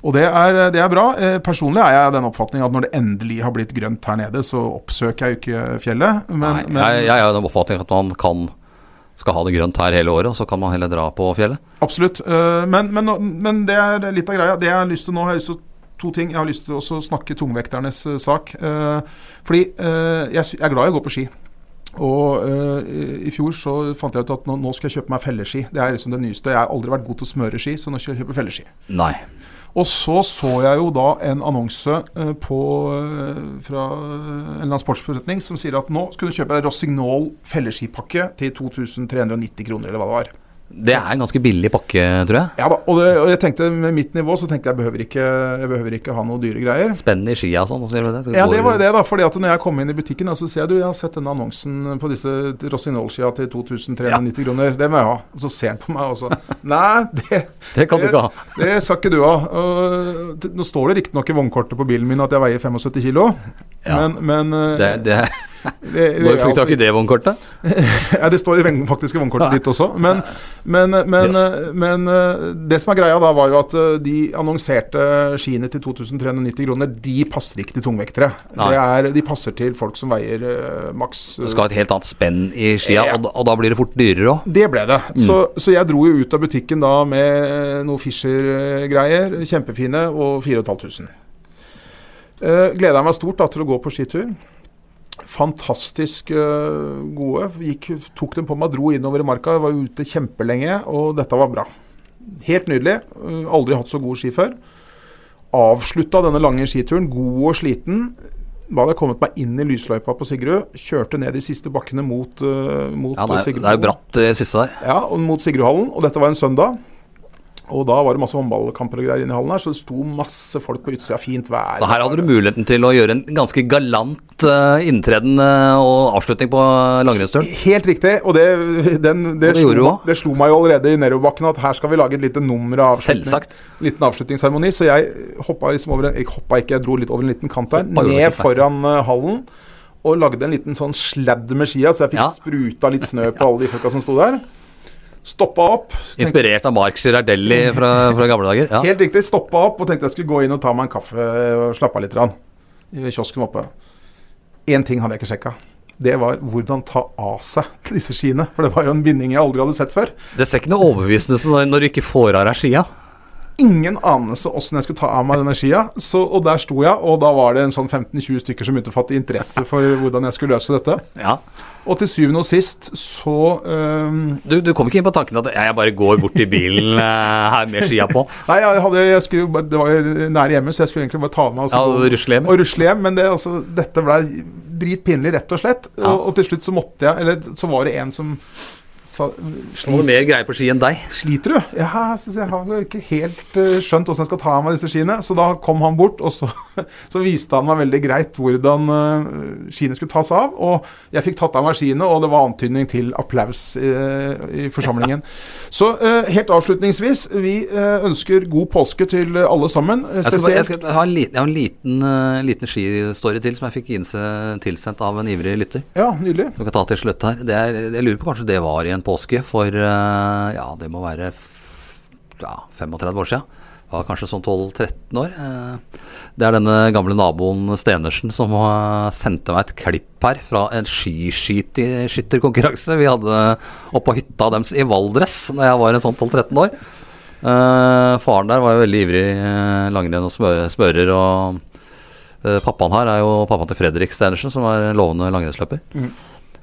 Og det er, det er bra. Eh, personlig er jeg av den oppfatning at når det endelig har blitt grønt her nede, så oppsøker jeg jo ikke fjellet. Men, Nei, men jeg, jeg er av den oppfatning at man kan skal ha det grønt her hele året, og så kan man heller dra på fjellet. absolutt. Eh, men, men, men det er litt av greia. Det jeg har lyst til nå, har jeg lyst til to ting. Jeg har lyst til å snakke tungvekternes eh, sak. Eh, fordi jeg, er glad i å gå på ski. Og i- i fjor så fant jeg ut at nå, nå skal jeg kjøpe meg felleski. Det er liksom det nyeste. Jeg har aldri vært god til å smøre ski, så nå skal jeg kjøpe felleski. Nei. Og så så jeg jo da en annonse eh, på, eh, fra en eller annen sportsforretning som sier at nå skal du kjøpe deg Rossignol felleskipakke til 2390 kroner, eller hva det var. Det er en ganske billig pakke, tror jeg. Ja da, og, det, og jeg tenkte med mitt nivå så tenkte jeg behøver ikke, jeg behøver ikke ha noe dyre greier. Spenn i skia og sånn. det? Ja, det var det, da. fordi at når jeg kom inn i butikken, så ser jeg du, jeg har sett denne annonsen på disse Rossignol-skia til 2390 kroner. Det må jeg ha. Og så ser han på meg også. Nei, det, Det kan du ikke ha. det skal ikke du ha. Og, nå står det riktignok i vognkortet på bilen min at jeg veier 75 kilo. Ja. Men, men eh, Det, det, *laughs* når fikk du altså- tak i det vognkortet? *laughs* ja, det står i faktisk i vognkortet ditt også. Men, men, men, Yes. eh, men eh, det som er greia da, var jo at de annonserte skiene til 2390 kroner, de passer ikke til tungvektere. Det er, de passer til folk som veier uh, maks Du skal ha et helt annet spenn i skia, Ja. og, og da blir det fort dyrere òg. Det ble det. Mm. Så, så jeg dro jo ut av butikken da med noe Fischer-greier, kjempefine, og 4500. Uh, Gleda meg stort da til å gå på skitur. Fantastisk uh, gode. Gikk, tok dem på meg, dro innover i marka. Var ute kjempelenge, og dette var bra. Helt nydelig. Eh, aldri hatt så god ski før. Avslutta denne lange skituren, god og sliten. Da hadde jeg kommet meg inn i lysløypa på Sigrud. Kjørte ned de siste bakkene mot, uh, mot Ja, det er, Sigrud. det er jo bratt det siste der. Ja, og mot Sigrudhallen. Og dette var en søndag. Og da var det masse håndballkamper og greier inne i hallen her, så det sto masse folk på utsida. Fint vær. Så her hadde du muligheten til å gjøre en ganske galant uh, inntreden uh, og avslutning på langrennsturen. Helt riktig. Og det, den, det, Og det slo, det slo meg jo allerede i nedoverbakken at her skal vi lage et lite nummer av avslutning. Selvsagt. Liten avslutningsseremoni. Så jeg hoppa liksom over en- Jeg hoppa ikke, jeg dro litt over en liten kant der. Hoppa Ned foran uh, hallen. Og lagde en liten sånn sladd med skia, så jeg fikk Ja. spruta litt snø på *laughs* alle de folka som sto der. Stoppa opp. tenkte- Inspirert av Mark Girardelli fra, fra gamle dager. Ja. Helt riktig. Stoppa opp og tenkte jeg skulle gå inn og ta meg en kaffe og slappe av litt. Rann, I kiosken oppe. Én ting hadde jeg ikke sjekka. Det var hvordan ta av seg disse skiene. For det var jo en binding jeg aldri hadde sett før. Det ser ikke noe overbevisende ut når, du ikke får av deg skia. Ingen anelse åssen jeg skulle ta av meg denne skia. Så, og der sto jeg, og da var det en sånn 15-20 stykker som begynte å fatte interesse for hvordan jeg skulle løse dette. Ja. Og til syvende og sist så um... Du, du kom ikke inn på tanken at jeg bare går bort til bilen *laughs* eh, her med skia på? Nei, jeg hadde, jeg skulle, det var jo nær hjemme, så jeg skulle egentlig bare ta av meg og Ja, rusle hjem. og rusle hjem. Men det, altså, dette ble dritpinlig, rett og slett. Ja. Og, og til slutt så måtte jeg Eller så var det en som sa, du mer greier på ski enn deg? Sliter du? Ja, jeg, har ikke helt uh, skjønt hvordan jeg skal ta av meg disse skiene. Så da kom han bort, og så, *laughs* så viste han meg veldig greit hvordan uh, skiene skulle tas av. Og jeg fikk tatt av meg skiene, og det var antydning til applaus i, i forsamlingen. *laughs* Så helt avslutningsvis, vi ønsker god påske til alle sammen. Jeg, skal, jeg, skal, jeg, har en liten, har en liten, liten skistory til som jeg fikk tilsendt av en ivrig lytter. Ja, nydelig. Som kan ta til slutt her. Er, jeg lurer på kanskje det var i en påske for eh, ja, det må være ja, 35 år siden. Var kanskje sånn 12-13 år. Eh, det er denne gamle naboen Stenersen som sendte meg et klipp her fra en skiskytterkonkurranse vi hadde oppå hytta deres i Valdres da jeg var en sånn 12-13 år. Uh, faren der var jo veldig ivrig langrenn og smører. Og pappaen her er jo pappaen til Fredrik Stenersen, som er lovende langrennsløper. Mm.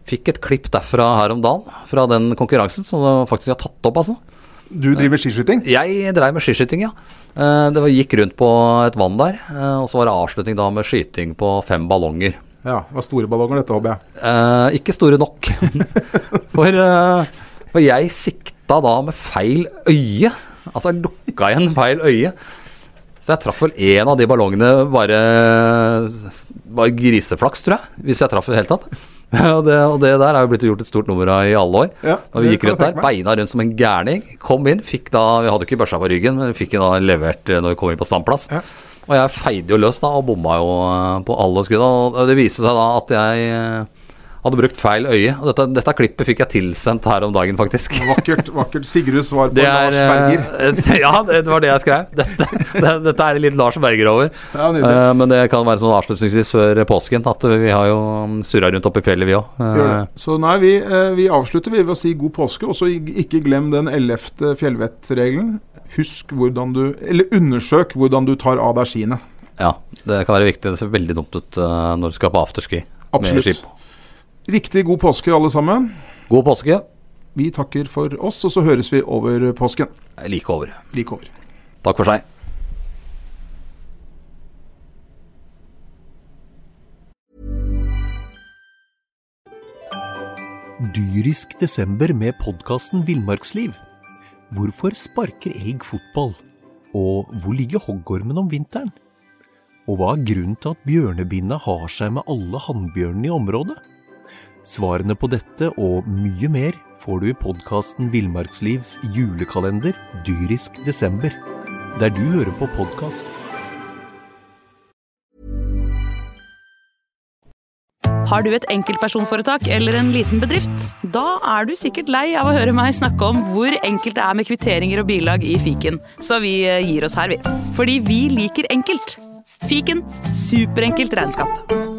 Fikk et klipp derfra her om dagen, fra den konkurransen, som faktisk har tatt opp, altså. Du driver skiskyting? Jeg dreiv med skiskyting, ja. Eh, det gikk rundt på et vann der, eh, og så var det avslutning da med skyting på fem ballonger. Ja, det var store ballonger dette, håper jeg. Eh, ikke store nok. *laughs* for, eh, for jeg sikta da med feil øye. Altså jeg lukka igjen feil øye. Så jeg traff vel én av de ballongene bare, bare griseflaks, tror jeg. Hvis jeg traff i det hele tatt. *laughs* og, det, og, det, der er jo blitt gjort et stort nummer av i alle år. Ja, da vi gikk rundt der, beina rundt som en gærning. Kom inn, fikk da Vi hadde ikke børsa på ryggen, men vi fikk da levert eh, når vi kom inn på standplass. Ja. Og jeg feide jo løs da, og bomma jo eh, på alle skudda. Og det viste seg da at jeg eh, hadde brukt feil øye. Og dette, dette, klippet fikk jeg tilsendt her om dagen, faktisk. Vakkert. vakkert Sigruds svar på er, Lars Berger. Eh, *laughs* ja, det, var det jeg skrev. Dette, det, dette er litt Lars Berger over. Ja, uh, men det kan være sånn avslutningsvis før påsken at vi har jo surra rundt oppe i fjellet, vi òg. Uh, så nei, vi, uh, vi, avslutter ved å si god påske, og så ikke glem den ellevte fjellvettregelen. Husk hvordan du Eller undersøk hvordan du tar av deg skiene. Ja, det kan være viktig. Det ser veldig dumt ut når du skal på afterski. Absolutt. Med skip. Riktig god påske, alle sammen. God påske. Vi takker for oss, og så høres vi over påsken. Like over. Like over. Takk for seg. Dyrisk desember med podkasten Villmarksliv. Hvorfor sparker elg fotball? Og hvor ligger hoggormen om vinteren? Og hva er grunnen til at bjørnebinna har seg med alle hannbjørnene i området? Svarene på dette og mye mer får du i podkasten Villmarkslivs julekalender dyrisk desember, der du hører på podkast. Har du et enkeltpersonforetak eller en liten bedrift? Da er du sikkert lei av å høre meg snakke om hvor enkelt det er med kvitteringer og bilag i fiken, så vi eh, gir oss her, vi. Fordi vi liker enkelt. Fiken superenkelt regnskap.